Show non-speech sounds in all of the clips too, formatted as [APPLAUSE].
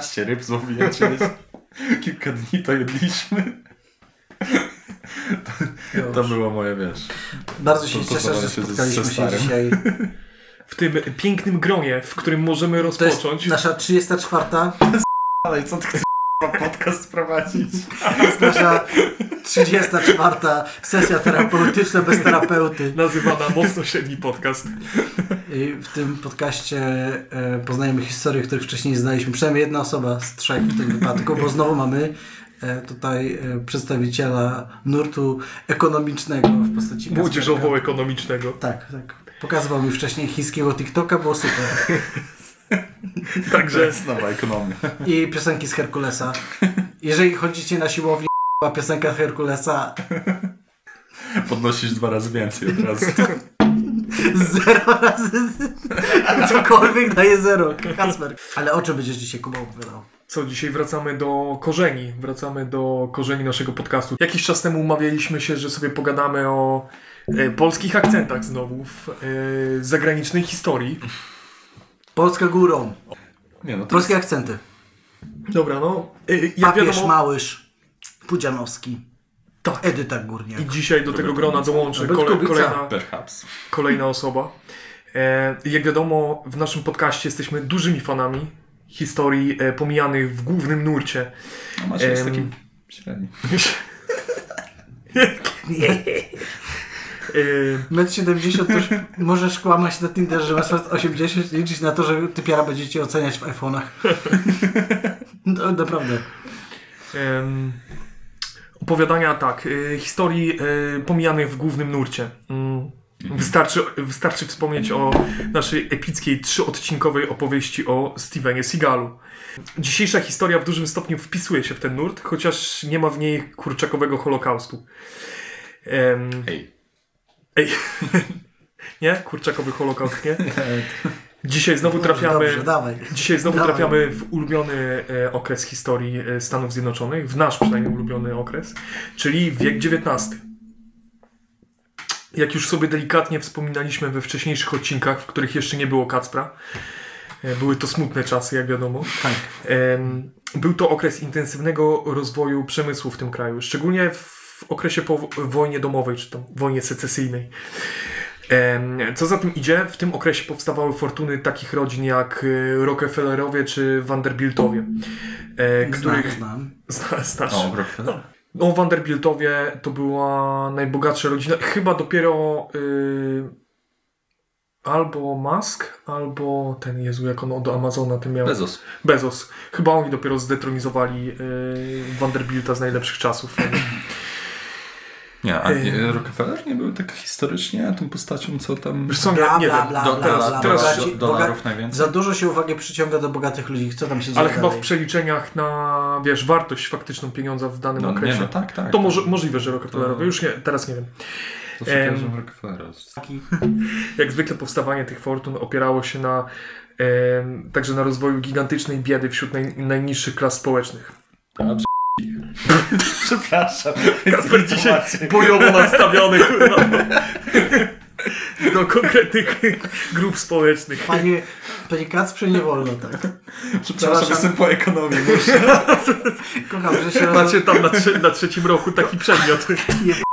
15 ryb złowiłem [LAUGHS] Kilka dni to jedliśmy. To, to było moje, wiesz... Bardzo się cieszę, że spotkaliśmy się, się dzisiaj. [LAUGHS] W tym pięknym gronie, w którym możemy rozpocząć... To jest nasza 34. [LAUGHS] Ale co ty chcesz podcast prowadzić? To jest nasza 34. sesja terapeutyczna bez terapeuty. Nazywana mocno średni podcast. I w tym podcaście e, poznajemy historie, których wcześniej nie znaliśmy. Przynajmniej jedna osoba z trzech w tym wypadku, bo znowu mamy e, tutaj e, przedstawiciela nurtu ekonomicznego w postaci. Młodzieżowo-ekonomicznego. Tak, tak. Pokazywał mi wcześniej chińskiego TikToka, było super. Także nowa ekonomia. I piosenki z Herkulesa. Jeżeli chodzicie na siłownię, a piosenka Herkulesa [LAUGHS] Podnosisz dwa razy więcej od razu. [LAUGHS] zero razy cokolwiek daje zero. Kacper. Ale o czym będziesz dzisiaj Kuba opowiadał? co, dzisiaj wracamy do korzeni. Wracamy do korzeni naszego podcastu. Jakiś czas temu umawialiśmy się, że sobie pogadamy o e, polskich akcentach znowu, w e, zagranicznej historii. Polska górą. Nie no, to Polskie akcenty. Dobra, no. E, jak Papież wiadomo, Małysz. Pudzianowski. Tak. Edyta Górniak. i dzisiaj do tego grona dołączy kole, kolejna, perhaps. kolejna osoba. E, jak wiadomo, w naszym podcaście jesteśmy dużymi fanami historii e, pomijanych w głównym nurcie. No macie jest Em, taki średni. [LAUGHS] E, Metr 70 to już możesz kłamać na Tinder, że masz metr 80 i liczyć na to, że typiara będzie cię oceniać w iPhone'ach. [LAUGHS] No, naprawdę. Em, opowiadania tak, y, historii y, pomijanych w głównym nurcie. Mm, Wystarczy, wystarczy wspomnieć o naszej epickiej trzyodcinkowej opowieści o Stevenie Seagalu. Dzisiejsza historia w dużym stopniu wpisuje się w ten nurt, chociaż nie ma w niej kurczakowego holokaustu. Em, Ej. ej, [LAUGHS] nie? Kurczakowy holokaust, nie? [LAUGHS] Dzisiaj znowu trafiamy... Dobrze, dawaj. Dzisiaj znowu Dawaj. trafiamy w ulubiony e, okres historii e, Stanów Zjednoczonych, w nasz przynajmniej ulubiony okres, czyli wiek XIX. Jak już sobie delikatnie wspominaliśmy we wcześniejszych odcinkach, w których jeszcze nie było Kacpra, e, były to smutne czasy, jak wiadomo. Tak. Był to okres intensywnego rozwoju przemysłu w tym kraju, szczególnie w okresie po wojnie domowej, czy tam wojnie secesyjnej. Co za tym idzie, w tym okresie powstawały fortuny takich rodzin jak e, Rockefellerowie czy Vanderbiltowie, e, których Znam, znam. Zna- znasz. O, Rockefeller. No, Vanderbiltowie to była najbogatsza rodzina. Chyba dopiero y, albo Musk, albo ten Jezu, jak on do Amazona tym miał. Bezos. Bezos. Chyba oni dopiero zdetronizowali y, Vanderbilta z najlepszych czasów. [CLEARS THROAT] Nie, a nie. Rockefeller nie był tak historycznie tą postacią, co tam... Wiesz co, Bla, nie bla, wiem. bla, Do, bla, teraz, bla, teraz bla. do, Bogaci- dolarów najwięcej. Za dużo się uwagę przyciąga do bogatych ludzi. Co tam się dzieje Ale chyba w przeliczeniach na, wiesz, wartość faktyczną pieniądza w danym No, okresie. nie, no tak, tak. To może, możliwe, że Rockefellerowie. To- Już nie, teraz nie wiem. To Rockefellera. Taki- [LAUGHS] Jak zwykle powstawanie tych fortun opierało się na em, także na rozwoju gigantycznej biedy wśród naj, najniższych klas społecznych. [LAUGHS] Przepraszam. Kasper dzisiaj bojowo nastawiony do konkretnych grup społecznych. Panie, panie Kacprze, nie wolno tak. Przepraszam, jestem po ekonomii. Kocham, że się Macie tam na, trze, na trzecim roku taki przedmiot.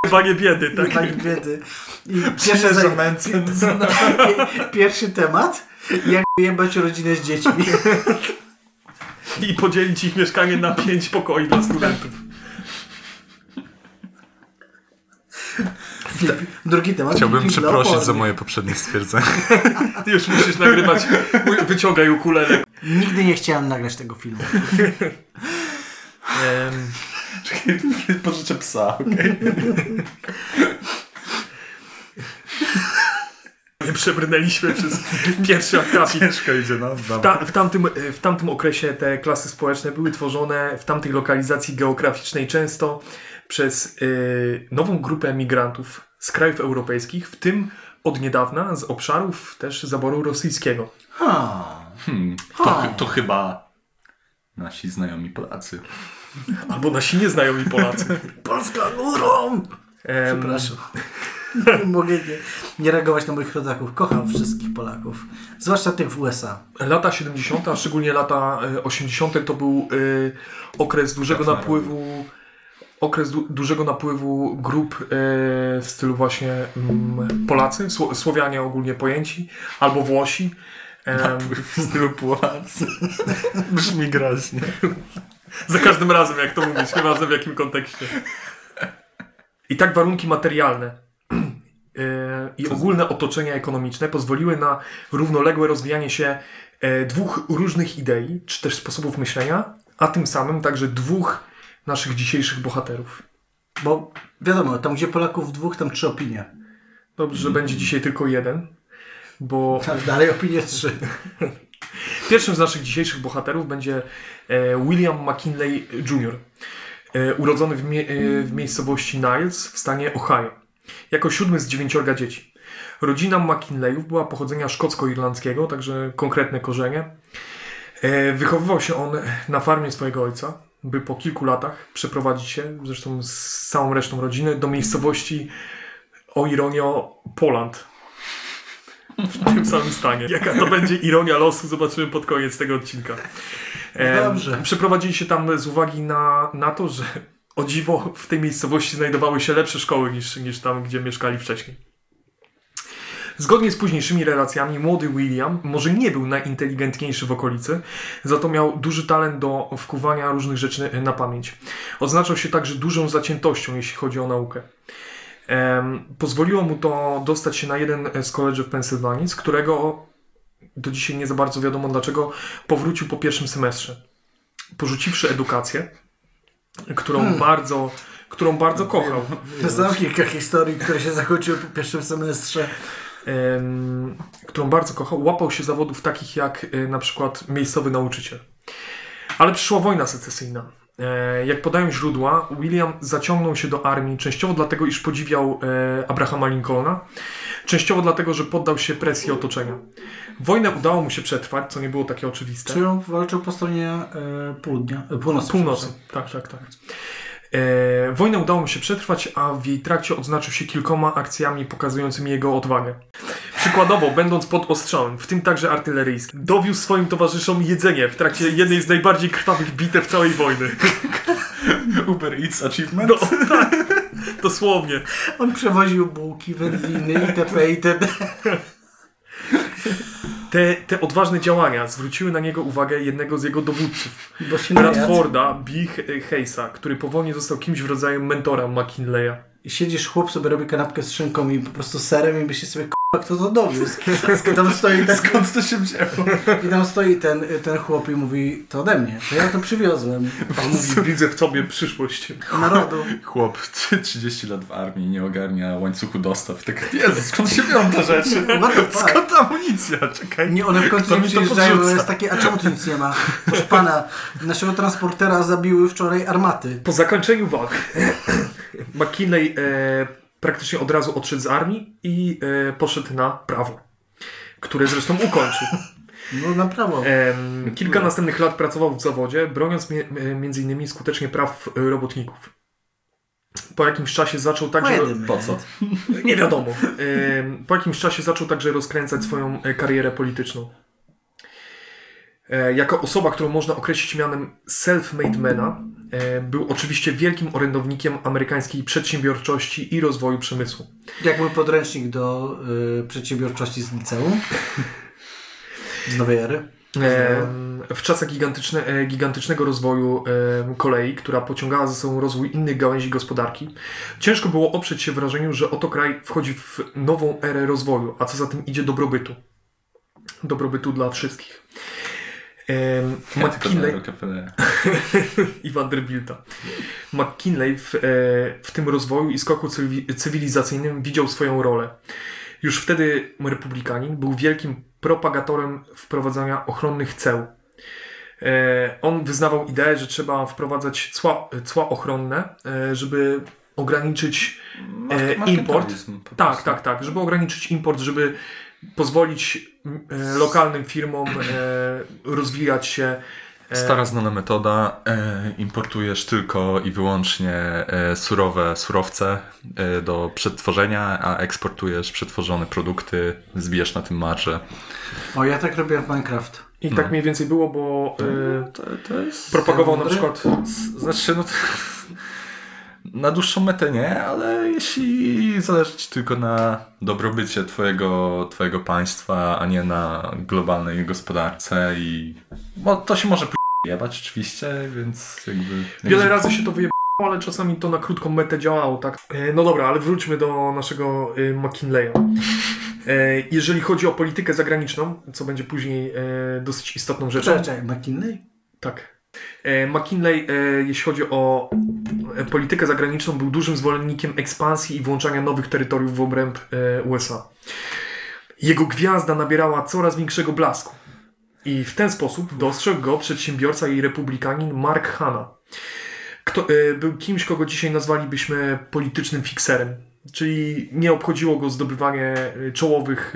Chyba biedy, tak? Pani biedy. I pierwszy, Cieszę, że zaj- męcen. [LAUGHS] pierwszy temat, jak jebać rodzinę z dziećmi. I podzielić ich mieszkanie na pięć pokoi dla studentów. Drugi temat. Chciałbym przeprosić za moje poprzednie stwierdzenie. Już musisz nagrywać. Wyciągaj ukulele. Nigdy nie chciałem nagrać tego filmu. Em, Czekaj, pożyczę psa, okej? Nie przebrnęliśmy przez [LAUGHS] pierwszy akapit. Ciężko idzie, no. W, ta, w, tamtym, w tamtym okresie te klasy społeczne były tworzone w tamtej lokalizacji geograficznej często przez y, nową grupę emigrantów z krajów europejskich, w tym od niedawna z obszarów też zaboru rosyjskiego. Ha. Hmm, to, chy- to chyba nasi znajomi Polacy. Albo nasi nieznajomi Polacy. [LAUGHS] Polska górą! Przepraszam. Nie [LAUGHS] mogę nie, nie reagować na moich rodaków. Kocham wszystkich Polaków. Zwłaszcza tych w USA. Lata 70., a szczególnie lata e, 80. to był e, okres dużego Tak, napływu okres du dużego napływu grup e, w stylu właśnie mm, Polacy, Sło Słowianie ogólnie pojęci, albo Włosi. Em, W stylu Polacy. [LAUGHS] Brzmi groźnie. Za każdym razem, jak to mówisz, nieważne w jakim kontekście. I tak warunki materialne e, i ogólne otoczenie ekonomiczne pozwoliły na równoległe rozwijanie się e, dwóch różnych idei, czy też sposobów myślenia, a tym samym także dwóch naszych dzisiejszych bohaterów. Bo wiadomo, tam gdzie Polaków dwóch, tam trzy opinie. Dobrze, że będzie dzisiaj tylko jeden, bo [LAUGHS] Tak, dalej opinie trzy. [LAUGHS] Pierwszym z naszych dzisiejszych bohaterów będzie e, William McKinley Jr., e, urodzony w, mie- e, w miejscowości Niles w stanie Ohio, jako siódmy z dziewięciorga dzieci. Rodzina McKinleyów była pochodzenia szkocko-irlandzkiego, także konkretne korzenie. E, Wychowywał się on na farmie swojego ojca, by po kilku latach przeprowadzić się, zresztą z całą resztą rodziny, do miejscowości, o ironio, Poland w tym samym stanie. Jaka to będzie ironia losu, zobaczymy pod koniec tego odcinka. Em, Dobrze. Przeprowadzili się tam z uwagi na, na to, że o dziwo w tej miejscowości znajdowały się lepsze szkoły niż, niż tam, gdzie mieszkali wcześniej. Zgodnie z późniejszymi relacjami, młody William może nie był najinteligentniejszy w okolicy, za to miał duży talent do wkuwania różnych rzeczy na pamięć. Odznaczał się także dużą zaciętością, jeśli chodzi o naukę. Pozwoliło mu to dostać się na jeden z college'ów w Pensylwanii, z którego do dzisiaj nie za bardzo wiadomo dlaczego powrócił po pierwszym semestrze. Porzuciwszy edukację, którą bardzo, którą bardzo kochał. Znam kilka historii, które się zakończyły po pierwszym semestrze. em, którą bardzo kochał, łapał się zawodów takich jak e, na przykład miejscowy nauczyciel. Ale przyszła wojna secesyjna. E, jak podają źródła, William zaciągnął się do armii częściowo dlatego, iż podziwiał e, Abrahama Lincolna, częściowo dlatego, że poddał się presji otoczenia. Wojnę udało mu się przetrwać, co nie było takie oczywiste. Czy on walczył po stronie e, południa? E, północy. Północy, tak, tak, tak. E, wojnę udało mu się przetrwać, a w jej trakcie odznaczył się kilkoma akcjami pokazującymi jego odwagę. Przykładowo, będąc pod ostrzałem, w tym także artyleryjskim, dowiózł swoim towarzyszom jedzenie w trakcie jednej z najbardziej krwawych bitew całej wojny. [LAUGHS] Uber Eats Achievement? No, tak, dosłownie. On przewoził bułki, wędliny itp. itd. Te, te odważne działania zwróciły na niego uwagę jednego z jego dowódców. Bradforda B. Hayesa, który powolnie został kimś w rodzaju mentora McKinleya. I siedzisz, chłop sobie robi kanapkę z szynką i po prostu serem i myślisz sobie, kto to dowiózł? Tam stoi ten, Skąd to się wzięło? I tam stoi ten, ten chłop i mówi, to ode mnie, to ja to przywiozłem. On mówi, widzę w tobie przyszłość. Narodu. Chłop 30 lat w armii nie ogarnia łańcuchu dostaw. Tak, Jezu, skąd się biorą te rzeczy? [LAUGHS] Skąd ta amunicja? Czekaj. Nie, one w końcu Kto nie mi to przyjeżdżają, bo jest takie, a czemu tu nic nie ma? Proszę pana, naszego transportera zabiły wczoraj armaty. Po zakończeniu walk [CLEARS THROAT] McKinley e, praktycznie od razu odszedł z armii i e, poszedł na prawo, które zresztą ukończył. [LAUGHS] No na prawo. Em, kilka następnych lat pracował w zawodzie, broniąc mie- e, między innymi skutecznie praw e, robotników. Po jakimś czasie zaczął także... Po co? Nie wiadomo. Po jakimś czasie zaczął także rozkręcać swoją e, karierę polityczną. E, Jako osoba, którą można określić mianem self-made mana, e, był oczywiście wielkim orędownikiem amerykańskiej przedsiębiorczości i rozwoju przemysłu. Jak mój podręcznik do y, przedsiębiorczości z liceum. Z nowej ery. W czasach gigantyczne, gigantycznego rozwoju kolei, która pociągała za sobą rozwój innych gałęzi gospodarki, ciężko było oprzeć się wrażeniu, że oto kraj wchodzi w nową erę rozwoju, a co za tym idzie dobrobytu. Dobrobytu dla wszystkich. McKinley, [LAUGHS] i Vanderbilta. McKinley w, e, w tym rozwoju i skoku cywi- cywilizacyjnym widział swoją rolę. Już wtedy republikanin był wielkim propagatorem wprowadzania ochronnych ceł. E, on wyznawał ideę, że trzeba wprowadzać cła, cła ochronne, e, żeby ograniczyć E, import. Tak, tak, tak, żeby ograniczyć import, żeby pozwolić m, e, lokalnym firmom e, rozwijać się Stara znana metoda. E, importujesz tylko i wyłącznie e, surowe surowce e, do przetworzenia, a eksportujesz przetworzone produkty, zbijesz na tym marże. O, ja tak robię w Minecraft. I tak mniej więcej było, bo e, To, to jest... propagował na przykład Z- Znaczy, no to, na dłuższą metę nie, ale jeśli zależy ci tylko na dobrobycie twojego, twojego państwa, a nie na globalnej gospodarce i bo to się może jebać oczywiście, więc jakby... Wiele razy się to wyjebało, ale czasami to na krótką metę działało, tak? E, No dobra, ale wróćmy do naszego e, McKinleya. E, Jeżeli chodzi o politykę zagraniczną, co będzie później e, dosyć istotną rzeczą. Czekaj, McKinley? Tak. McKinley, jeśli chodzi o politykę zagraniczną, był dużym zwolennikiem ekspansji i włączania nowych terytoriów w obręb e, USA. Jego gwiazda nabierała coraz większego blasku. I w ten sposób dostrzegł go przedsiębiorca i republikanin Mark Hanna. Kto, e, był kimś, kogo dzisiaj nazwalibyśmy politycznym fikserem. Czyli nie obchodziło go zdobywanie e, czołowych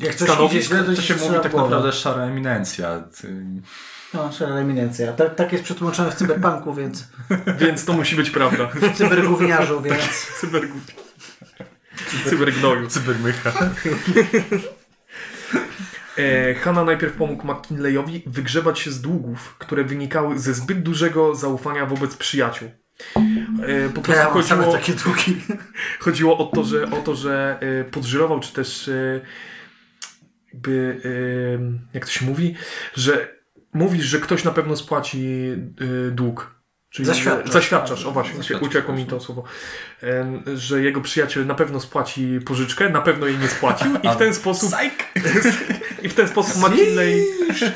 Jak coś Stanowisk, idzie źle, to, się mówi tak naprawdę szara eminencja. No, szara eminencja. Tak, tak jest przetłumaczone w cyberpunku, więc [LAUGHS] więc to musi być prawda. w cybergówniarzu, [LAUGHS] więc... Cybergów. Cybergnoju. Cybermycha. E, Hanna najpierw pomógł McKinleyowi wygrzebać się z długów, które wynikały ze zbyt dużego zaufania wobec przyjaciół. E, po prostu Ja chodziło, takie długi. [LAUGHS] chodziło o to, że, o to, że e, podżyrował, czy też e, jakby, e, jak to się mówi, że mówisz, że ktoś na pewno spłaci e, dług. Czyli Zaświadczasz. Zaświadczasz, o właśnie, Zaświadczasz, uciekło mi to słowo. Że jego przyjaciel na pewno spłaci pożyczkę, na pewno jej nie spłacił i w ten sposób [LAUGHS] i w ten sposób McKinley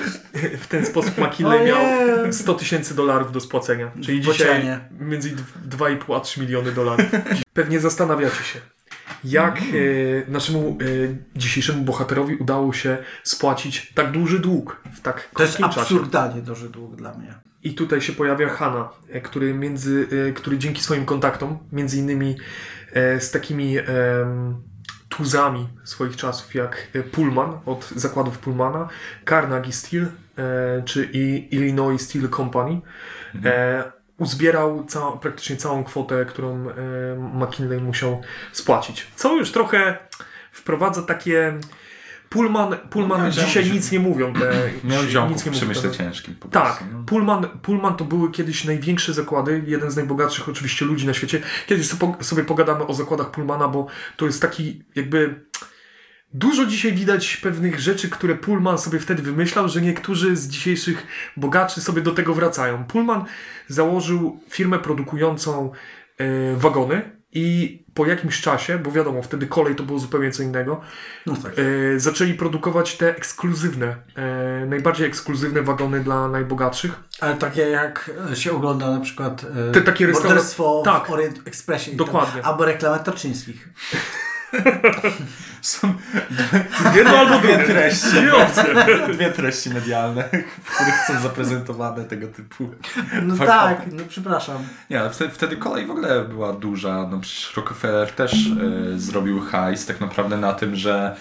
[LAUGHS] w ten sposób McKinley miał Ojej. 100 tysięcy dolarów do spłacenia. Czyli dzisiaj między 2,5 a 3 miliony dolarów. [LAUGHS] Pewnie zastanawiacie się, jak e, naszemu e, dzisiejszemu bohaterowi udało się spłacić tak duży dług w tak To jest krótkim czasie. absurdalnie duży dług dla mnie. I tutaj się pojawia Hanna, e, który, między, e, który dzięki swoim kontaktom, między innymi e, z takimi em, tuzami swoich czasów, jak e, Pullman od zakładów Pullmana, Carnegie Steel e, czy i Illinois Steel Company, e, uzbierał całą, praktycznie całą kwotę, którą e, McKinley musiał spłacić. Co już trochę wprowadza takie... Pullman, Pullman miał dzisiaj ziomków. nic nie mówią. Te, [CLEARS THROAT] Miał ziomków w przemyśle ciężkim po tak, no. Pullman, Pullman to były kiedyś największe zakłady, jeden z najbogatszych oczywiście ludzi na świecie. Kiedyś sobie pogadamy o zakładach Pullmana, bo to jest taki jakby... Dużo dzisiaj widać pewnych rzeczy, które Pullman sobie wtedy wymyślał, że niektórzy z dzisiejszych bogaczy sobie do tego wracają. Pullman założył firmę produkującą e, wagony i po jakimś czasie, bo wiadomo, wtedy kolej to było zupełnie co innego, No tak. e, zaczęli produkować te ekskluzywne, e, najbardziej ekskluzywne wagony dla najbogatszych. Ale takie jak się ogląda na przykład e, Te takie restaura- morderstwo Tak. w Orient Expressie. Dokładnie. Tam, albo reklamy Tarczyńskich. [LAUGHS] [LAUGHS] Są Jedno albo dwie treści. Dwie. Dwie treści medialne, w których są zaprezentowane tego typu. No tak, no przepraszam. Nie, ale wtedy, wtedy kolej w ogóle była duża. No przecież Rockefeller też e, zrobił hajs tak naprawdę na tym, że.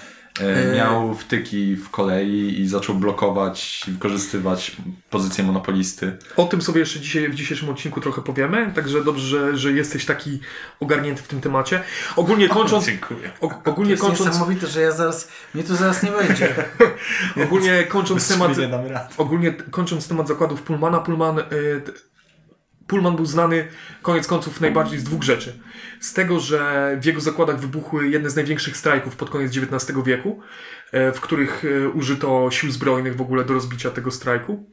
Miał wtyki w kolei i zaczął blokować i wykorzystywać pozycję monopolisty. O tym sobie jeszcze dzisiaj w dzisiejszym odcinku trochę powiemy, także dobrze, że, że jesteś taki ogarnięty w tym temacie. Ogólnie [LAUGHS] kończąc, Dziękuję. og, To ogólnie jest kończąc, niesamowite, że ja zaraz, mnie tu zaraz nie będzie. [LAUGHS] ogólnie kończąc temat, ogólnie kończąc temat zakładów Pullmana, Pullman, y, Pullman był znany koniec końców najbardziej z dwóch rzeczy. Z tego, że w jego zakładach wybuchły jedne z największych strajków pod koniec XIX wieku, e, w których e, użyto sił zbrojnych w ogóle do rozbicia tego strajku.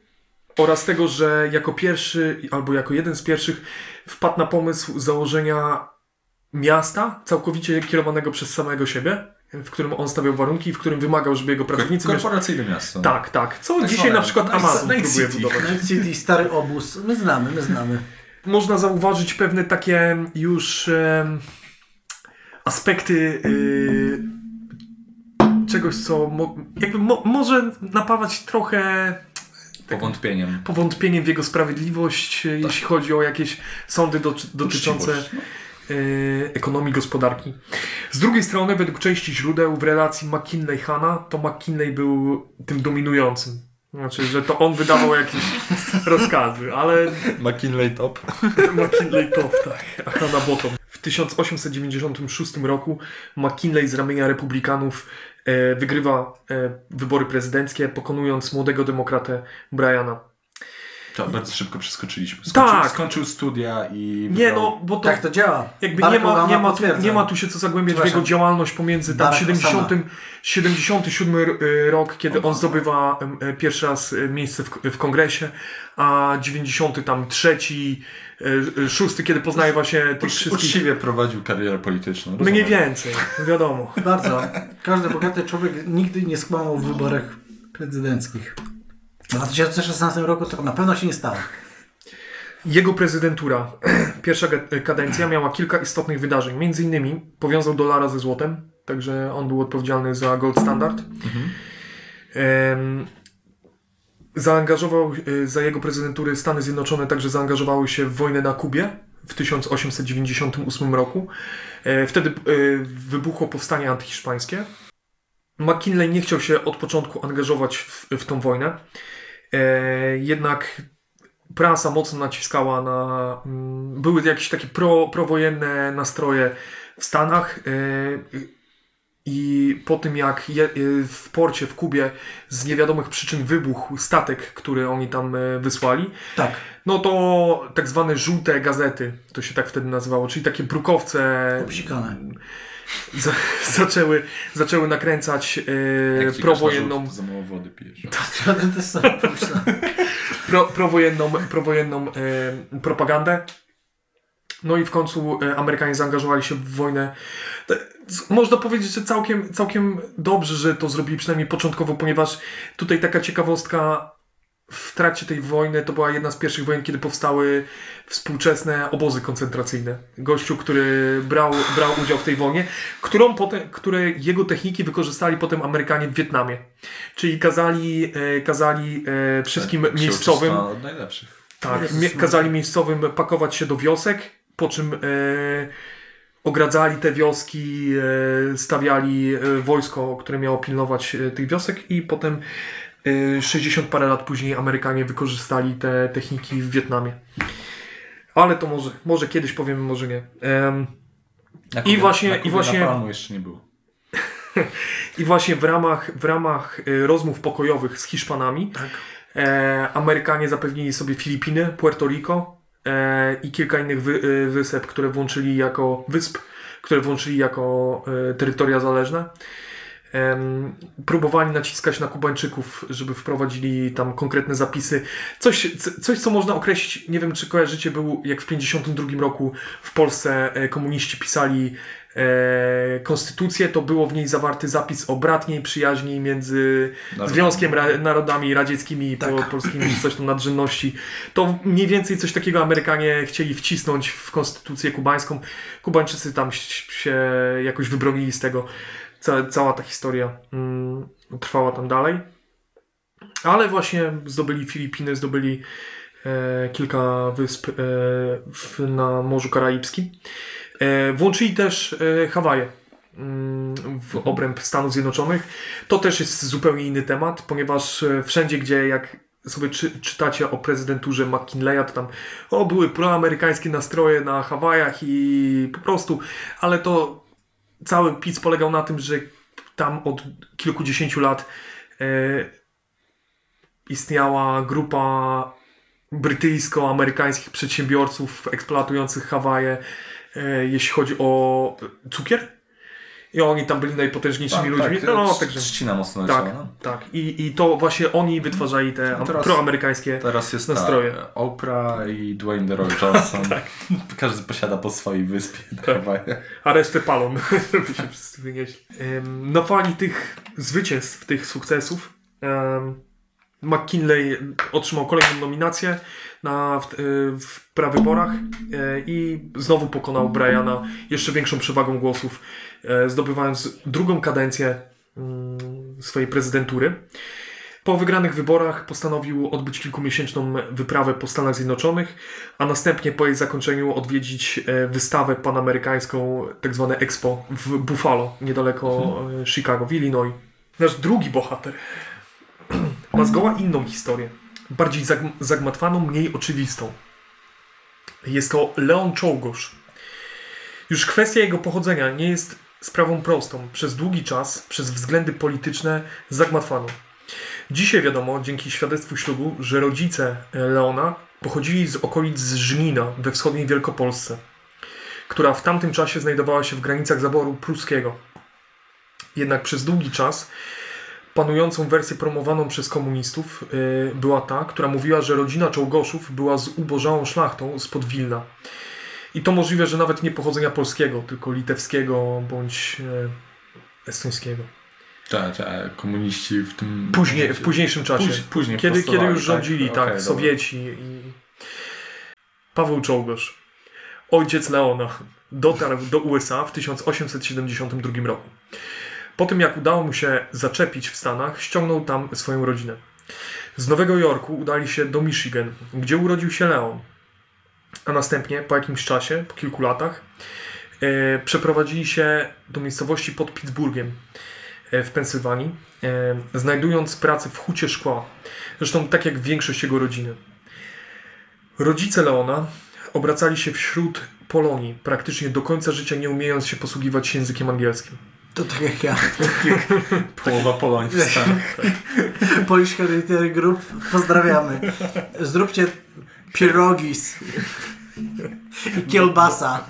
Oraz tego, że jako pierwszy, albo jako jeden z pierwszych wpadł na pomysł założenia miasta całkowicie kierowanego przez samego siebie, w którym on stawiał warunki i w którym wymagał, żeby jego pracownicy. Korporacyjne miasto. Tak, tak. Co Tak dzisiaj zwane na przykład Amazon Night próbuje City. budować. Night City, stary obóz. My znamy, my znamy. Można zauważyć pewne takie już em, aspekty y, czegoś, co mo, jakby mo, może napawać trochę Powątpieniem. powątpieniem w jego sprawiedliwość, e, jeśli chodzi o jakieś sądy do, dotyczące e, ekonomii gospodarki. Z drugiej strony, według części źródeł w relacji McKinley-Hanna, to McKinley był tym dominującym. Znaczy, że to on wydawał jakieś rozkazy, ale McKinley top. McKinley top, tak. A na bottom. W 1896 roku McKinley z ramienia republikanów e, wygrywa e, wybory prezydenckie, pokonując młodego demokratę Briana. To bardzo szybko przeskoczyliśmy. Skończył, Tak. skończył studia i. Nie wybrał- no, bo to Tak to działa. jakby nie ma, nie, ma tu, nie ma tu się co zagłębiać w jego działalność pomiędzy tam Barack 70, Osama. 77 r- rok, kiedy on zdobywa e, pierwszy raz e, miejsce w, w kongresie, a 90 tam trzeci, e, szósty, kiedy poznaje właśnie tych Ucz, wszystkich... uczciwie prowadził karierę polityczną. Mniej rozumiem. więcej, wiadomo. [LAUGHS] Bardzo. Każdy bogaty człowiek nigdy nie skłamał w wyborach prezydenckich. W 2016 roku to na pewno się nie stało. Jego prezydentura, [CLEARS THROAT] pierwsza kadencja, miała kilka istotnych wydarzeń. Między innymi powiązał dolara ze złotem, także on był odpowiedzialny za gold standard. Em, zaangażował y, za jego prezydentury Stany Zjednoczone także zaangażowały się w wojnę na Kubie w 1898 roku. E, Wtedy y, wybuchło powstanie antyhiszpańskie. McKinley nie chciał się od początku angażować w, w tą wojnę. E, Jednak prasa mocno naciskała na. mm, Były jakieś takie pro, prowojenne nastroje w Stanach. e, I po tym, jak je, e, w porcie w Kubie z niewiadomych przyczyn wybuchł statek, który oni tam e, wysłali, Tak. no to tak zwane żółte gazety, to się tak wtedy nazywało, czyli takie brukowce Obsikane. Za, zaczęły, zaczęły nakręcać e, Jak prowojenną, to za mało wody pijesz. [LAUGHS] Też sobie pomyślałem. pro, prowojenną, prowojenną e, propagandę. No i w końcu e, Amerykanie zaangażowali się w wojnę. Można powiedzieć, że całkiem, całkiem dobrze, że to zrobili przynajmniej początkowo, ponieważ tutaj taka ciekawostka w trakcie tej wojny to była jedna z pierwszych wojen, kiedy powstały współczesne obozy koncentracyjne. Gościu, który brał, brał udział w tej wojnie, którą potem, które jego techniki wykorzystali potem Amerykanie w Wietnamie. Czyli kazali, e, kazali e, wszystkim Tak, miejscowym. Od najlepszych. Tak, Jezus Maria. kazali miejscowym pakować się do wiosek, po czym e, ogradzali te wioski, e, stawiali e, wojsko, które miało pilnować e, tych wiosek i potem 60 parę lat później Amerykanie wykorzystali te techniki w Wietnamie. Ale to może, może kiedyś powiemy, może nie. Em, Na I właśnie- na i właśnie- napalmu jeszcze nie było. [LAUGHS] I właśnie w ramach, w ramach e, rozmów pokojowych z Hiszpanami Tak. e, Amerykanie zapewnili sobie Filipiny, Puerto Rico e, i kilka innych wy, e, wysep, które włączyli jako wysp, które włączyli jako e, terytoria zależne. Próbowali naciskać na Kubańczyków, żeby wprowadzili tam konkretne zapisy. Coś, coś, co można określić, nie wiem czy kojarzycie, był jak w 52 roku w Polsce e, komuniści pisali e, konstytucję, to było w niej zawarty zapis o bratniej przyjaźni między Narodami. Związkiem Ra- Narodami Radzieckimi i po, Tak. polskimi, coś tam nadrzędności. To mniej więcej coś takiego Amerykanie chcieli wcisnąć w konstytucję kubańską. Kubańczycy tam się jakoś wybronili z tego. Ca- cała ta historia mm, trwała tam dalej. Ale właśnie zdobyli Filipiny, zdobyli e, kilka wysp e, w, na Morzu Karaibskim. E, włączyli też e, Hawaje mm, w obręb Stanów Zjednoczonych. To też jest zupełnie inny temat, ponieważ e, wszędzie, gdzie jak sobie czy, czytacie o prezydenturze McKinleya, to tam o, były proamerykańskie nastroje na Hawajach i po prostu, ale to cały pic polegał na tym, że tam od kilkudziesięciu lat e, istniała grupa brytyjsko-amerykańskich przedsiębiorców eksploatujących Hawaje, e, jeśli chodzi o cukier. I oni tam byli najpotężniejszymi ludźmi. Tak, no, no, także, trzcina mocno tak, leciała. No. tak. I, I to właśnie oni wytwarzali te No teraz- proamerykańskie Teraz jest Nastroje. ta Oprah i Dwayne The Rock Johnson. [LAUGHS] Każdy posiada po swojej wyspie Hawajach. a resztę palą, [LAUGHS] żeby się wszyscy wynieśli. Em, Na fali tych zwycięstw, tych sukcesów, em, McKinley otrzymał kolejną nominację na, w, e, w prawyborach e, i znowu pokonał Briana jeszcze większą przewagą głosów, e, zdobywając drugą kadencję mm, swojej prezydentury. Po wygranych wyborach postanowił odbyć kilkumiesięczną wyprawę po Stanach Zjednoczonych, a następnie po jej zakończeniu odwiedzić e, wystawę panamerykańską, tak zwane Expo w Buffalo, niedaleko e, Chicago, w Illinois. Nasz drugi bohater, ma zgoła inną historię, bardziej zag zagmatwaną, mniej oczywistą. Jest to Leon Czołgosz. Już kwestia jego pochodzenia nie jest sprawą prostą. Przez długi czas, przez względy polityczne, zagmatwano. Dzisiaj wiadomo, dzięki świadectwu ślubu, że rodzice Leona pochodzili z okolic Żnina we wschodniej Wielkopolsce, która w tamtym czasie znajdowała się w granicach zaboru pruskiego. Jednak przez długi czas panującą wersję promowaną przez komunistów yy, była ta, która mówiła, że rodzina Czołgoszów była z ubożałą szlachtą spod Wilna. I to możliwe, że nawet nie pochodzenia polskiego, tylko litewskiego bądź e, estońskiego. Tak, tak, komuniści w tym... Później, w późniejszym czasie. Później, później kiedy, kiedy już rządzili, tak, Okej, Sowieci i... Paweł Czołgosz, ojciec Leona, dotarł do USA w 1872 roku. Po tym, jak udało mu się zaczepić w Stanach, ściągnął tam swoją rodzinę. Z Nowego Jorku udali się do Michigan, gdzie urodził się Leon. A następnie, po jakimś czasie, po kilku latach, e, przeprowadzili się do miejscowości pod Pittsburghem e, w Pensylwanii, e, znajdując pracę w hucie szkła. Zresztą tak jak większość jego rodziny. Rodzice Leona obracali się wśród Polonii, praktycznie do końca życia nie umiejąc się posługiwać językiem angielskim. To tak jak ja. [LAUGHS] Połowa Stanach. Polish Hereditary Group, pozdrawiamy. Zróbcie pierogis i kielbasa.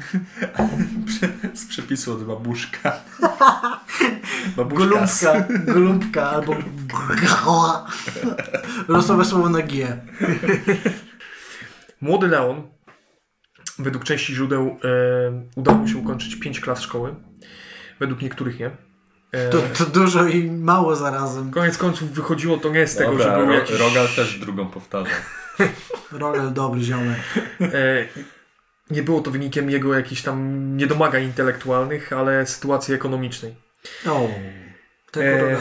Z przepisu od babuszka. [LAUGHS] Babuszka. Golubka albo losowe słowo na G. Młody Leon, według części źródeł, e, udało mu się ukończyć 5 klas szkoły. Według niektórych nie. E, To, to dużo i mało zarazem. Koniec końców wychodziło to nie z tego, Dobra, że był Ro- jakiś... Rogal też drugą powtarzał. [LAUGHS] Rogel dobry ziomek. E, nie było to wynikiem jego jakichś tam niedomagań intelektualnych, ale sytuacji ekonomicznej. O, tego E.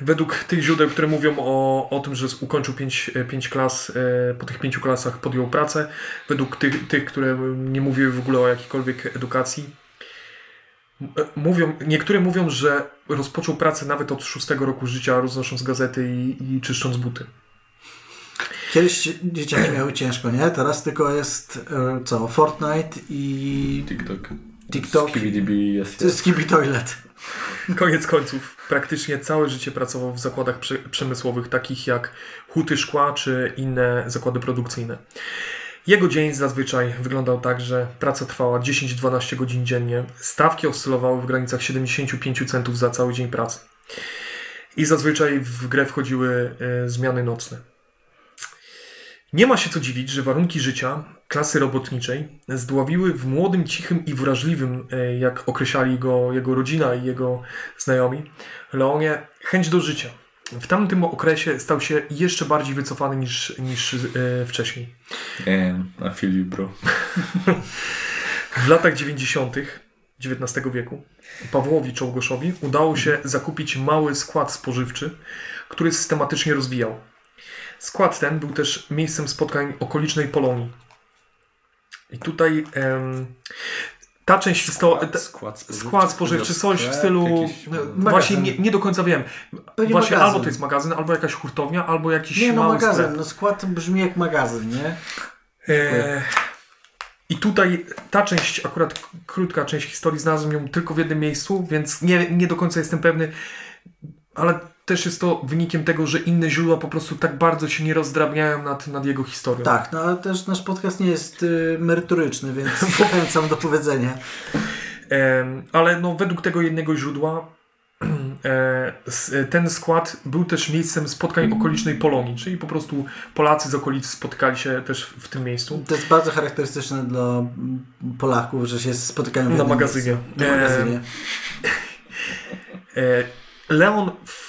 Według tych źródeł, które mówią o, o tym, że ukończył 5 pięć klas, e, po tych pięciu klasach podjął pracę, według tych, tych, które nie mówiły w ogóle o jakiejkolwiek edukacji, e, mówią, niektóre mówią, że rozpoczął pracę nawet od szóstego roku życia, roznosząc gazety i, i czyszcząc buty. Kiedyś dzieciaki miały ciężko, nie? Teraz tylko jest e, co? Fortnite i TikTok. TikTok. SkibiDB jest. to jest Skippy Toilet. Koniec końców, praktycznie całe życie pracował w zakładach prze- przemysłowych, takich jak huty szkła czy inne zakłady produkcyjne. Jego dzień zazwyczaj wyglądał tak, że praca trwała 10-12 godzin dziennie, stawki oscylowały w granicach 75 centów za cały dzień pracy. I zazwyczaj w grę wchodziły e, zmiany nocne. Nie ma się co dziwić, że warunki życia klasy robotniczej zdławiły w młodym, cichym i wrażliwym, e, jak określali go jego rodzina i jego znajomi, Leonie chęć do życia. W tamtym okresie stał się jeszcze bardziej wycofany niż, niż e, wcześniej. Nie, I feel you, bro. W latach 90. XIX wieku Pawłowi Czołgoszowi udało się zakupić mały skład spożywczy, który systematycznie rozwijał. Skład ten był też miejscem spotkań okolicznej Polonii. I tutaj em, ta część historii. skład spożywczy. Skład spożywczy, coś w stylu. jakiś- No, Właśnie nie, nie do końca wiem. Pewnie Właśnie magazyn. albo to jest magazyn, albo jakaś hurtownia, albo jakiś Nie, no mały magazyn. sklep. No skład brzmi jak magazyn, nie? E, I tutaj ta część, akurat krótka część historii, znalazłem ją tylko w jednym miejscu, więc nie, nie do końca jestem pewny, ale też jest to wynikiem tego, że inne źródła po prostu tak bardzo się nie rozdrabniają nad, nad jego historią. Tak, no ale też nasz podcast nie jest y, merytoryczny, więc [LAUGHS] zachęcam do powiedzenia. Em, ale no, według tego jednego źródła [CLEARS THROAT] e, s- ten skład był też miejscem spotkań okolicznej Polonii, czyli po prostu Polacy z okolic spotykali się też w, w tym miejscu. To jest bardzo charakterystyczne dla Polaków, że się spotykają w Na magazynie. miejscu. Na magazynie. [LAUGHS] E, Leon w,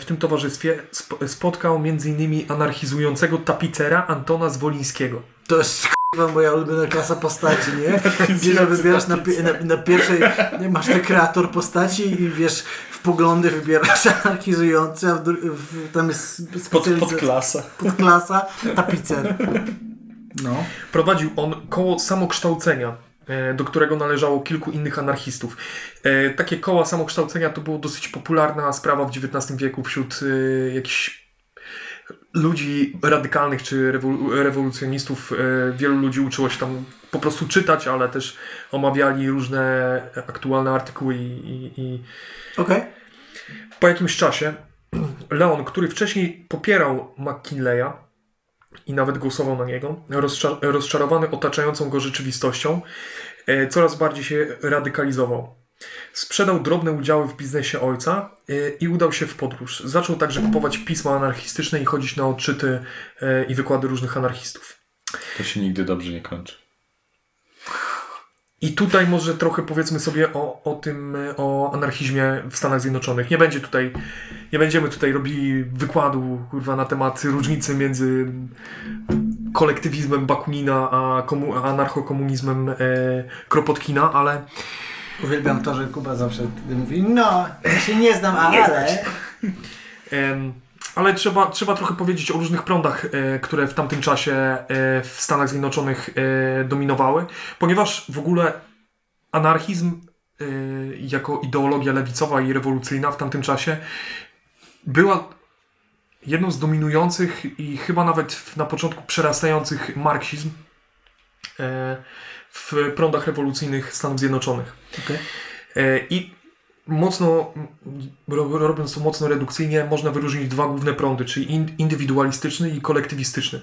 w tym towarzystwie sp- spotkał m.in. anarchizującego tapicera Antona Zwolińskiego. To jest k***a moja ulubiona klasa postaci, nie? Gdzie że wybierasz na, na, na pierwszej, masz ten kreator postaci i wiesz, w poglądy wybierasz [LAUGHS] anarchizujący, a w, w, tam jest Pod, specjalizacja- podklasa. podklasa, tapicer. No. Prowadził on koło samokształcenia, do którego należało kilku innych anarchistów. E, Takie koła samokształcenia to było dosyć popularna sprawa w XIX wieku wśród e, jakichś ludzi radykalnych czy rewol- rewolucjonistów, e, wielu ludzi uczyło się tam po prostu czytać, ale też omawiali różne aktualne artykuły i, i, i Okej. po jakimś czasie [CLEARS THROAT] Leon, który wcześniej popierał McKinleya i nawet głosował na niego, rozcza- rozczarowany otaczającą go rzeczywistością, e, coraz bardziej się radykalizował. Sprzedał drobne udziały w biznesie ojca e, i udał się w podróż. Zaczął także kupować pisma anarchistyczne i chodzić na odczyty e, i wykłady różnych anarchistów. To się nigdy dobrze nie kończy. I tutaj może trochę powiedzmy sobie o, o tym, e, o anarchizmie w Stanach Zjednoczonych. Nie będzie tutaj, nie będziemy tutaj robili wykładu, kurwa, na temat różnicy między kolektywizmem Bakunina a komu, anarchokomunizmem e, Kropotkina, ale Uwielbiam to, że Kuba zawsze mówi, no, ja się nie znam, ale... [LAUGHS] Em, Ale trzeba, trzeba trochę powiedzieć o różnych prądach, e, które w tamtym czasie e, w Stanach Zjednoczonych e, dominowały, ponieważ w ogóle anarchizm jako ideologia lewicowa i rewolucyjna w tamtym czasie była jedną z dominujących i chyba nawet na początku przerastających marksizm w prądach rewolucyjnych Stanów Zjednoczonych. E, I mocno, ro- robiąc to mocno redukcyjnie, można wyróżnić dwa główne prądy, czyli in- indywidualistyczny i kolektywistyczny.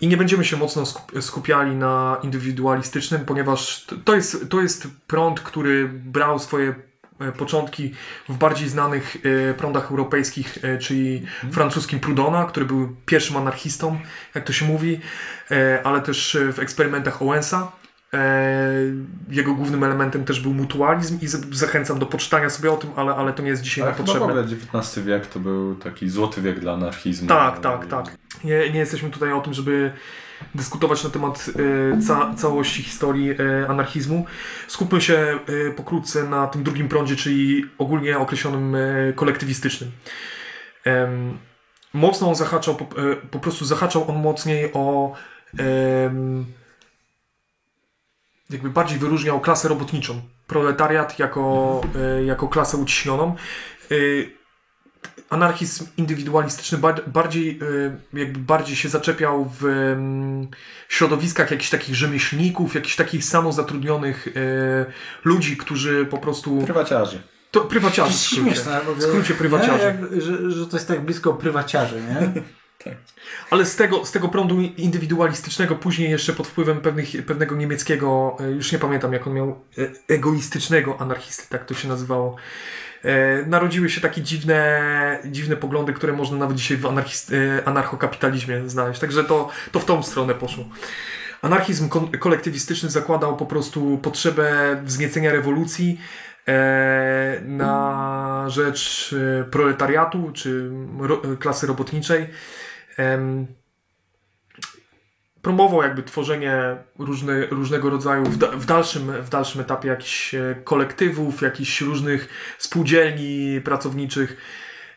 I nie będziemy się mocno skup- skupiali na indywidualistycznym, ponieważ to jest, to jest prąd, który brał swoje e, początki w bardziej znanych e, prądach europejskich, e, czyli francuskim Proudhona, który był pierwszym anarchistą, jak to się mówi, ale też w eksperymentach Owensa. E, Jego głównym elementem też był mutualizm i zachęcam do poczytania sobie o tym, ale, ale to nie jest dzisiaj Ale na potrzebne. ogóle XIX wiek to był taki złoty wiek dla anarchizmu. Tak, tak, tak. Nie, nie jesteśmy tutaj o tym, żeby dyskutować na temat e, ca całości historii e, anarchizmu. Skupmy się pokrótce na tym drugim prądzie, czyli ogólnie określonym kolektywistycznym. Mocno on zahaczał, po, prostu zahaczał on mocniej o jakby bardziej wyróżniał klasę robotniczą. Proletariat jako, e, jako klasę uciśnioną. E, anarchizm indywidualistyczny ba- bardziej, e, jakby bardziej się zaczepiał w mm, środowiskach jakichś takich rzemieślników, jakichś takich samozatrudnionych ludzi, którzy po prostu... Prywaciarzy. To prywaciarzy w jest skrócie. śmieszne. W, skrócie prywaciarzy. Nie? Jak, że, że to jest tak blisko prywaciarzy, nie? [LAUGHS] Ale z tego, z tego prądu indywidualistycznego, później jeszcze pod wpływem pewnych, pewnego niemieckiego, e, już nie pamiętam jak on miał, e, egoistycznego anarchisty, tak to się nazywało, e, narodziły się takie dziwne, dziwne poglądy, które można nawet dzisiaj w anarchokapitalizmie znaleźć. Także to, to w tą stronę poszło. Anarchizm kolektywistyczny zakładał po prostu potrzebę wzniecenia rewolucji na rzecz proletariatu czy klasy robotniczej. Em, promował jakby tworzenie różne, różnego rodzaju w, da, w, dalszym, w dalszym etapie jakichś e, kolektywów, jakichś różnych spółdzielni pracowniczych,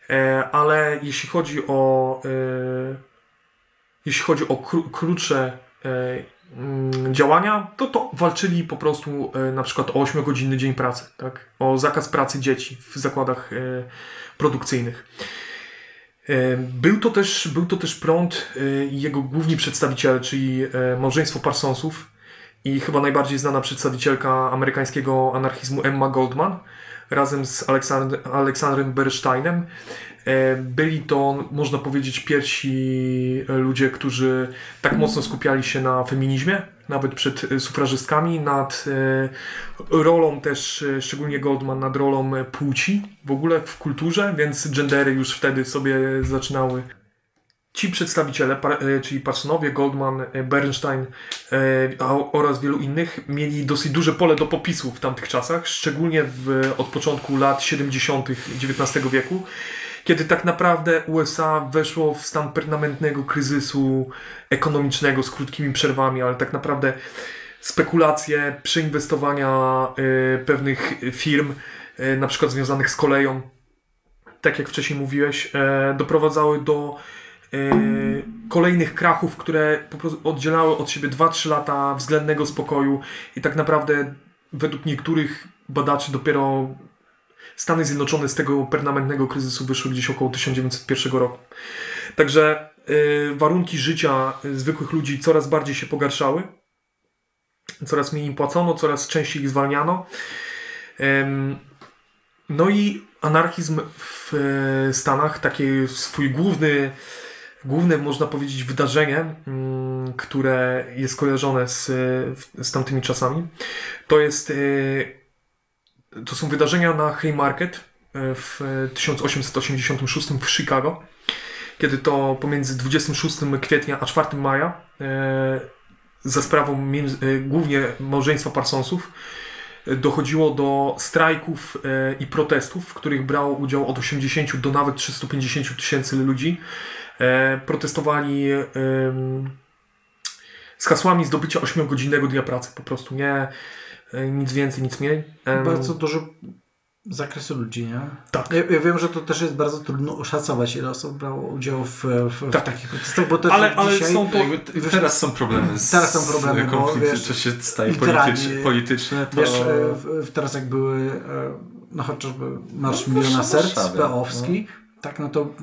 e, ale jeśli chodzi o e, jeśli chodzi o kró, krótsze e, mm, działania, to to walczyli po prostu e, na przykład o 8-godzinny dzień pracy, tak? o zakaz pracy dzieci w zakładach e, produkcyjnych. E, Był to też, był to też prąd e, i jego główni przedstawiciele, czyli e, małżeństwo Parsonsów i chyba najbardziej znana przedstawicielka amerykańskiego anarchizmu Emma Goldman razem z Aleksandr, Aleksandrem Bernsteinem. Byli to, można powiedzieć, pierwsi ludzie, którzy tak mocno skupiali się na feminizmie, nawet przed e, sufrażystkami, nad e, rolą też, e, szczególnie Goldman, nad rolą płci w ogóle w kulturze, więc gendery już wtedy sobie zaczynały. Ci przedstawiciele, czyli Parsonowie, Goldman, Bernstein oraz wielu innych, mieli dosyć duże pole do popisu w tamtych czasach, szczególnie w, od początku lat 70. XIX wieku, kiedy tak naprawdę USA weszło w stan permanentnego kryzysu ekonomicznego z krótkimi przerwami, ale tak naprawdę spekulacje, przeinwestowania y, pewnych firm, y, na przykład związanych z koleją, tak jak wcześniej mówiłeś, e, doprowadzały do kolejnych krachów, które po prostu oddzielały od siebie 2-3 lata względnego spokoju i tak naprawdę według niektórych badaczy dopiero Stany Zjednoczone z tego permanentnego kryzysu wyszły gdzieś około 1901 roku. Także y, warunki życia y, zwykłych ludzi coraz bardziej się pogarszały. Coraz mniej im płacono, coraz częściej ich zwalniano. Ym, no i anarchizm w e, Stanach, takie swój główny, główne można powiedzieć wydarzenie, mm, które jest kojarzone z, z tamtymi czasami, to jest e, to są wydarzenia na Haymarket e, w 1886 w Chicago, kiedy to pomiędzy 26 kwietnia a 4 maja e, za sprawą e, głównie małżeństwa Parsonsów dochodziło do strajków i protestów, w których brało udział od 80 do nawet 350 tysięcy ludzi. Protestowali z hasłami zdobycia 8-godzinnego dnia pracy. Po prostu nie nic więcej, nic mniej. Bardzo dużo zakresu ludzi, nie? Tak. Ja, ja wiem, że to też jest bardzo trudno oszacować, ile osób brało udział w, w, Tak. w takich protestach, bo też Ale- ale dzisiaj... są Jakby t- teraz są problemy z Teraz są problemy, bo konflikty, wiesz, to się staje polityczne, polityczne to... Wiesz, e, w, w teraz jak były, e, no chociażby Marsz No, Miliona w Serc, Warszawie, peowski, tak, no to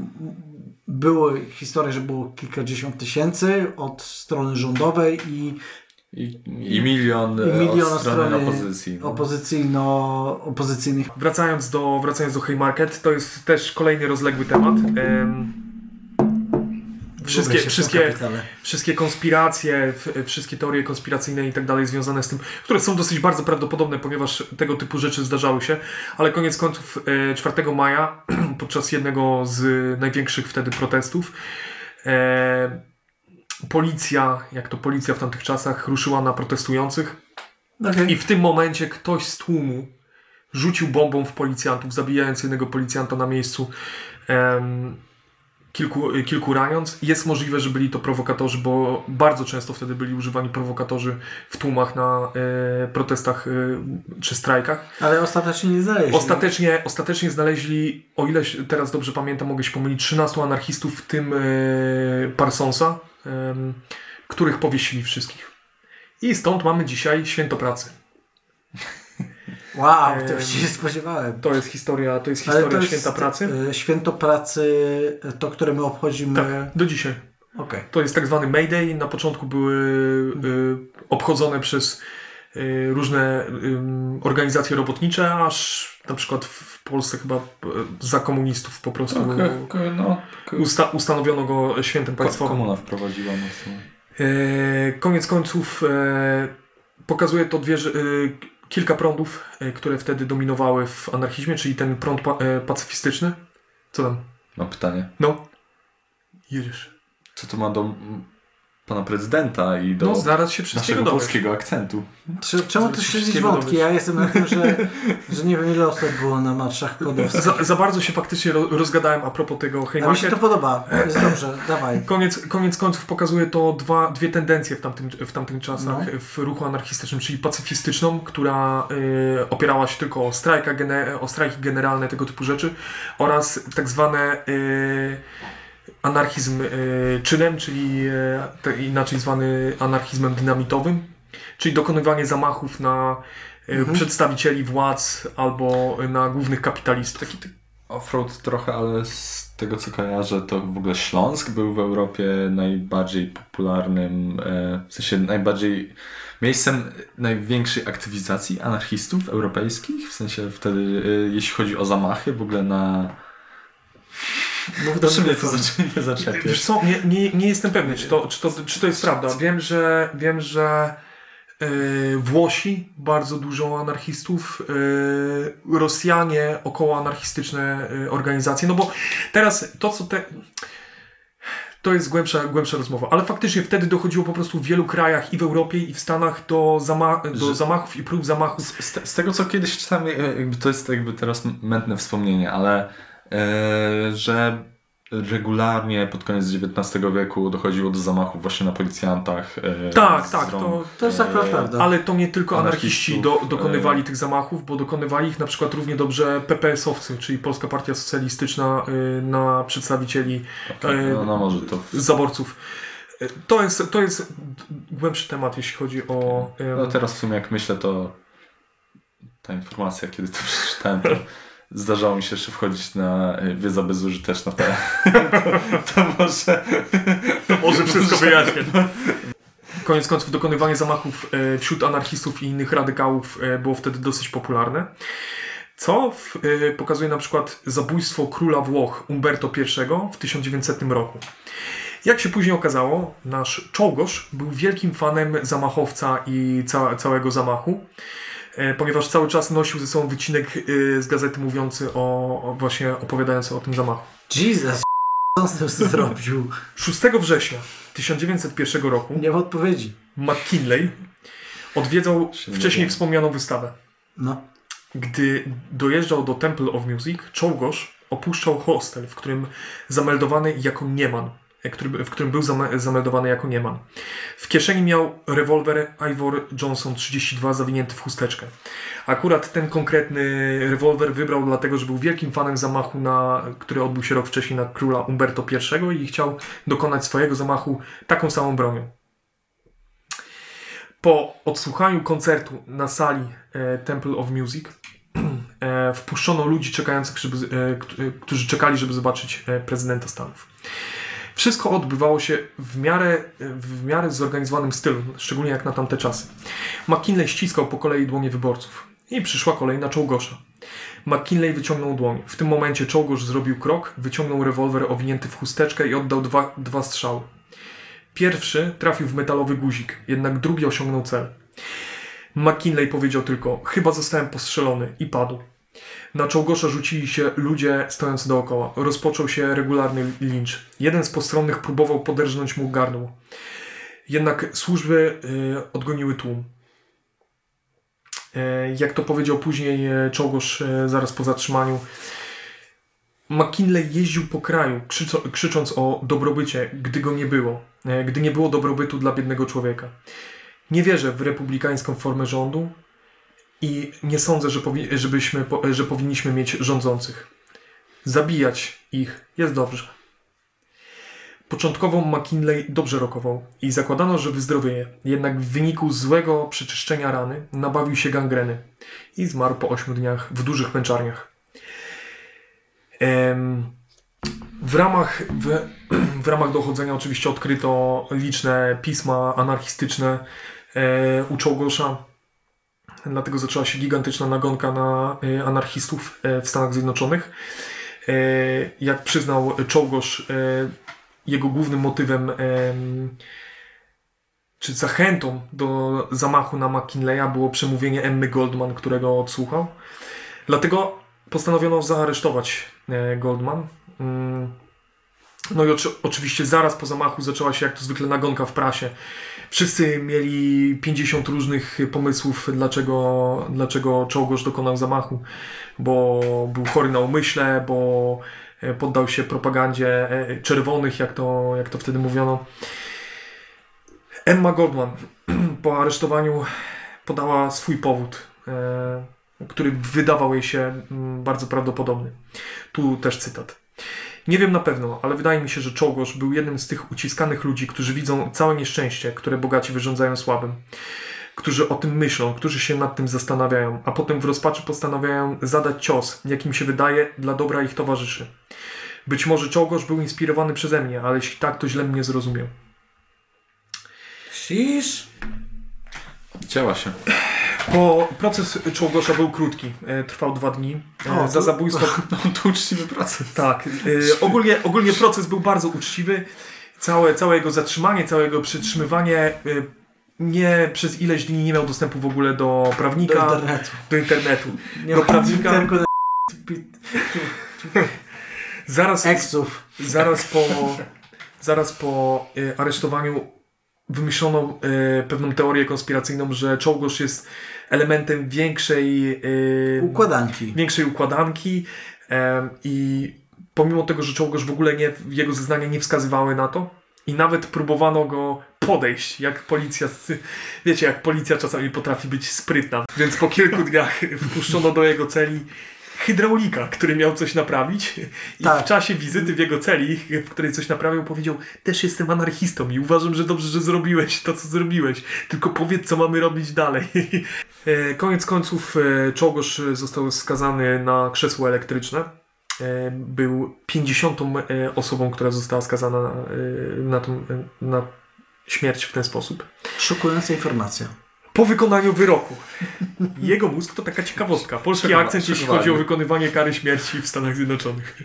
były historie, że było kilkadziesiąt tysięcy od strony rządowej i I, I milion, I milion od od strony opozycji. no. opozycyjno, opozycyjnych. Wracając do, wracając do Haymarket, to jest też kolejny rozległy temat. Em, Wszystkie, wszystkie, wszystkie konspiracje, wszystkie teorie konspiracyjne i tak dalej związane z tym, które są dosyć bardzo prawdopodobne, ponieważ tego typu rzeczy zdarzały się, ale koniec końców e, 4 maja, [CLEARS THROAT] podczas jednego z największych wtedy protestów, e, policja, jak to policja w tamtych czasach, ruszyła na protestujących Okej. i w tym momencie ktoś z tłumu rzucił bombą w policjantów, zabijając jednego policjanta na miejscu, em, kilku, kilku raniąc. Jest możliwe, że byli to prowokatorzy, bo bardzo często wtedy byli używani prowokatorzy w tłumach na e, protestach e, czy strajkach. Ale ostatecznie nie znaleźli. Ostatecznie, ostatecznie znaleźli, o ile teraz dobrze pamiętam, mogę się pomylić, 13 anarchistów, w tym e, Parsonsa, których powiesili wszystkich. I stąd mamy dzisiaj święto pracy. Wow, tego się nie spodziewałem. To jest historia, to jest historia to jest, święta pracy. e, Święto pracy, e, to, które my obchodzimy. Tak, do dzisiaj. Okej. To jest tak zwany Mayday. Na początku były y, obchodzone przez y, różne organizacje robotnicze, aż na przykład w Polsce chyba za komunistów po prostu No, ko- ko- no, ko- usta ustanowiono go świętem państwowym. komuna wprowadziła mocno. E, koniec końców e, pokazuje to dwie, e, kilka prądów, e, które wtedy dominowały w anarchizmie, czyli ten prąd pa, e, pacyfistyczny. Co tam? Mam pytanie. No. Jedziesz. Co to ma do pana prezydenta i do No, zaraz się naszego polskiego akcentu? Czy- Czemu tu śledzić wątki? Ja jestem na tym, że, że nie wiem ile osób było na marszach kodowskich. Za, za bardzo się faktycznie ro, rozgadałem a propos tego A mi się to podoba. Jest dobrze, dawaj. Koniec, koniec końców pokazuje to dwa, dwie tendencje w tamtym, w tamtych czasach No. w ruchu anarchistycznym, czyli pacyfistyczną, która y, opierała się tylko o, strajka, gene, o strajki generalne, tego typu rzeczy, oraz tak zwane y, anarchizm y, czynem, czyli te, inaczej zwany anarchizmem dynamitowym, czyli dokonywanie zamachów na y, Mhm. przedstawicieli władz albo na głównych kapitalistów. Taki, ty- Offroad trochę, ale z tego co kojarzę, to w ogóle Śląsk był w Europie najbardziej popularnym, e, w sensie najbardziej miejscem największej aktywizacji anarchistów europejskich, w sensie wtedy, e, jeśli chodzi o zamachy, w ogóle na... Proszę mnie to zaczepiać. Wiesz co, nie, nie, nie jestem pewny, czy to, czy, to, czy to jest prawda. Wiem, że wiem, że yy, Włosi bardzo dużo anarchistów, yy, Rosjanie około anarchistyczne yy, organizacje, no bo teraz to, co te... To jest głębsza, głębsza rozmowa, ale faktycznie wtedy dochodziło po prostu w wielu krajach i w Europie i w Stanach do, zama do Że- zamachów i prób zamachów. Z, z, te- z tego co kiedyś czytałem, to jest jakby teraz mętne wspomnienie, ale że regularnie pod koniec XIX wieku dochodziło do zamachów właśnie na policjantach. E, Tak, tak, rąk, to- To jest akurat prawda. Ale to nie tylko anarchiści do, dokonywali e, tych zamachów, bo dokonywali ich na przykład równie dobrze PPS-owcy, czyli Polska Partia Socjalistyczna na przedstawicieli Okej, e, no, no może to... zaborców. To jest, to jest głębszy temat, jeśli chodzi o... No teraz w sumie jak myślę, to ta informacja, kiedy to [LAUGHS] przeczytałem, to zdarzało mi się jeszcze wchodzić na y, wiedza bezużyteczna. To, to, [LAUGHS] to może... To może wszystko [LAUGHS] wyjaśnię. Koniec końców dokonywanie zamachów e, wśród anarchistów i innych radykałów e, było wtedy dosyć popularne. Co w, e, pokazuje na przykład zabójstwo króla Włoch Umberto I w 1900 roku. Jak się później okazało, nasz Czołgosz był wielkim fanem zamachowca i ca całego zamachu, e, ponieważ cały czas nosił ze sobą wycinek e, z gazety mówiący o, o właśnie opowiadający o tym zamachu. Jesus, [LAUGHS] co on z tym zrobił? 6 września 1901 roku Nie ma odpowiedzi. McKinley odwiedzał wcześniej nie wspomnianą wystawę. No. Gdy dojeżdżał do Temple of Music, Czołgosz opuszczał hostel, w którym zameldowany jako nieman, e, który, w którym był zame- zameldowany jako nieman. W kieszeni miał rewolwer Ivor Johnson 32 zawinięty w chusteczkę. Akurat ten konkretny rewolwer wybrał dlatego, że był wielkim fanem zamachu, na, który odbył się rok wcześniej na króla Umberto I i chciał dokonać swojego zamachu taką samą bronią. Po odsłuchaniu koncertu na sali e, Temple of Music [CLEARS THROAT] e, wpuszczono ludzi czekających, żeby, e, którzy czekali, żeby zobaczyć prezydenta Stanów. Wszystko odbywało się w miarę, w miarę zorganizowanym stylu, szczególnie jak na tamte czasy. McKinley ściskał po kolei dłonie wyborców i przyszła kolej na Czołgosza. McKinley wyciągnął dłoń. W tym momencie Czołgosz zrobił krok, wyciągnął rewolwer owinięty w chusteczkę i oddał dwa, dwa strzały. Pierwszy trafił w metalowy guzik, jednak drugi osiągnął cel. McKinley powiedział tylko: Chyba zostałem postrzelony i padł. Na Czołgosza rzucili się ludzie stojący dookoła. Rozpoczął się regularny lincz. Jeden z postronnych próbował poderżnąć mu gardło. Jednak służby y, odgoniły tłum. E, jak to powiedział później e, Czołgosz e, zaraz po zatrzymaniu, McKinley jeździł po kraju, krzyco, krzycząc o dobrobycie, gdy go nie było, gdy nie było dobrobytu dla biednego człowieka. Nie wierzę w republikańską formę rządu i nie sądzę, że, powi- żebyśmy, że powinniśmy mieć rządzących. Zabijać ich jest dobrze. Początkowo McKinley dobrze rokował i zakładano, że wyzdrowieje. Jednak w wyniku złego przeczyszczenia rany nabawił się gangreny i zmarł po 8 dniach w dużych męczarniach. W ramach, w, [CLEARS THROAT] w ramach dochodzenia oczywiście odkryto liczne pisma anarchistyczne e, u Czołgosza. Dlatego zaczęła się gigantyczna nagonka na e, anarchistów e, w Stanach Zjednoczonych. E, jak przyznał Czołgosz, jego głównym motywem em, czy zachętą do zamachu na McKinleya było przemówienie Emmy Goldman, którego odsłuchał. Dlatego postanowiono zaaresztować Goldman. Mm. No i oczy, oczywiście zaraz po zamachu zaczęła się jak to zwykle nagonka w prasie. Wszyscy mieli 50 różnych pomysłów, dlaczego, dlaczego Czołgosz dokonał zamachu. Bo był chory na umyśle, bo e, poddał się propagandzie e, czerwonych, jak to, jak to wtedy mówiono. Emma Goldman [CLEARS THROAT] po aresztowaniu podała swój powód, e, który wydawał jej się mm, bardzo prawdopodobny. Tu też cytat. Nie wiem na pewno, ale wydaje mi się, że Czołgosz był jednym z tych uciskanych ludzi, którzy widzą całe nieszczęście, które bogaci wyrządzają słabym. Którzy o tym myślą, którzy się nad tym zastanawiają, a potem w rozpaczy postanawiają zadać cios, jakim się wydaje, dla dobra ich towarzyszy. Być może Czołgosz był inspirowany przeze mnie, ale jeśli tak, to źle mnie zrozumiał. Sisz? Działa się. Po proces Czołgosza był krótki, e, trwał dwa dni. E, O, za to- zabójstwo. [LAUGHS] No to uczciwy proces. Tak. E, ogólnie, ogólnie proces był bardzo uczciwy. Całe, całe jego zatrzymanie, całe jego przytrzymywanie. Nie przez ileś dni nie miał dostępu w ogóle do Do prawnika, internetu. do internetu. Nie Do prawnika. na Zaraz, eksów. zaraz po, zaraz po aresztowaniu wymyślono e, pewną teorię konspiracyjną, że Czołgosz jest elementem większej e, Układanki. większej układanki em, i pomimo tego, że Czołgosz w ogóle nie, jego zeznania nie wskazywały na to i nawet próbowano go podejść, jak policja, wiecie, jak policja czasami potrafi być sprytna. Więc po kilku dniach [LAUGHS] wpuszczono do jego celi hydraulika, który miał coś naprawić i Tak. w czasie wizyty w jego celi, w której coś naprawiał, powiedział też jestem anarchistą i uważam, że dobrze, że zrobiłeś to, co zrobiłeś, tylko powiedz, co mamy robić dalej. [LAUGHS] E, Koniec końców e, Czołgosz został skazany na krzesło elektryczne. E, Był 50. e, osobą, która została skazana na, na, tą, na śmierć w ten sposób. Szokująca informacja. Po wykonaniu wyroku. Jego mózg to taka ciekawostka. Polski akcent, jeśli chodzi o wykonywanie kary śmierci w Stanach Zjednoczonych.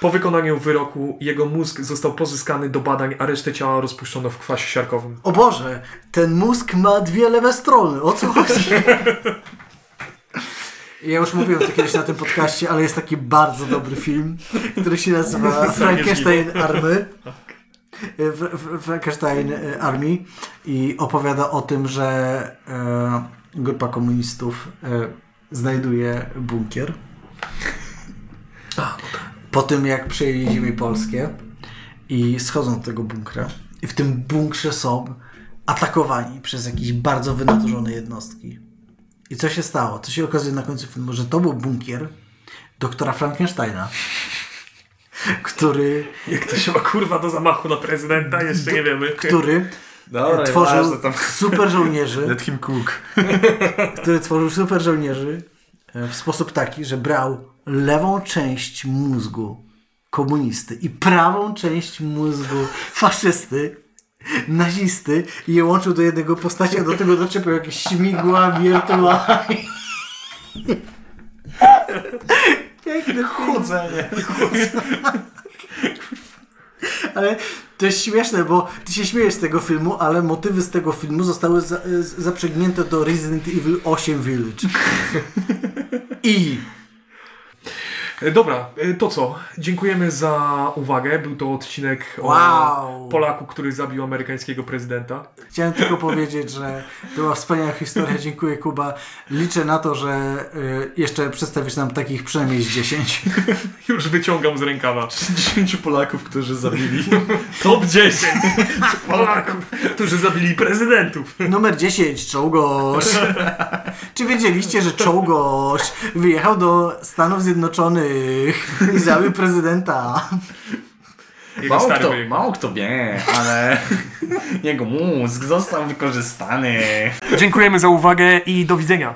Po wykonaniu wyroku jego mózg został pozyskany do badań, a resztę ciała rozpuszczono w kwasie siarkowym. O Boże, ten mózg ma dwie lewe strony. O co chodzi? Ja już mówiłem to kiedyś na tym podcaście, ale jest taki bardzo dobry film, który się nazywa Frankenstein Army. Frankenstein e, Army i opowiada o tym, że e, grupa komunistów e, znajduje bunkier. Po tym jak przejęli ziemię polskie i schodzą do tego bunkra i w tym bunkrze są atakowani przez jakieś bardzo wynaturzone jednostki. I co się stało? Co się okazuje na końcu filmu, że to był bunkier doktora Frankensteina, który, Jak to się ma kurwa do zamachu na prezydenta? Jeszcze nie wiemy. który Dobra, tworzył tam- super żołnierzy, Let him cook. który tworzył super żołnierzy e, w sposób taki, że brał lewą część mózgu komunisty i prawą część mózgu faszysty, nazisty i je łączył do jednego postaci, a do tego doczepiał jakieś śmigła wirtualnie. Piękny chodzenie. [LAUGHS] Ale to jest śmieszne, bo ty się śmiejesz z tego filmu, ale motywy z tego filmu zostały za, zaprzęgnięte do Resident Evil 8 Village. [LAUGHS] I Dobra, e, to co? Dziękujemy za uwagę. Był to odcinek Wow. o Polaku, który zabił amerykańskiego prezydenta. chciałem tylko powiedzieć, że była wspaniała historia. Dziękuję Kuba. Liczę na to, że y, jeszcze przedstawisz nam takich przynajmniej z 10. [LAUGHS] Już wyciągam z rękawa. 10 Polaków, którzy zabili. [LAUGHS] Top 10 [LAUGHS] Polaków, którzy zabili prezydentów. Numer 10, Czołgosz. Czy wiedzieliście, że Czołgosz wyjechał do Stanów Zjednoczonych [LAUGHS] i zabił prezydenta? Jego Mało kto, mało kto wie, ale [LAUGHS] jego mózg został wykorzystany. Dziękujemy za uwagę i do widzenia.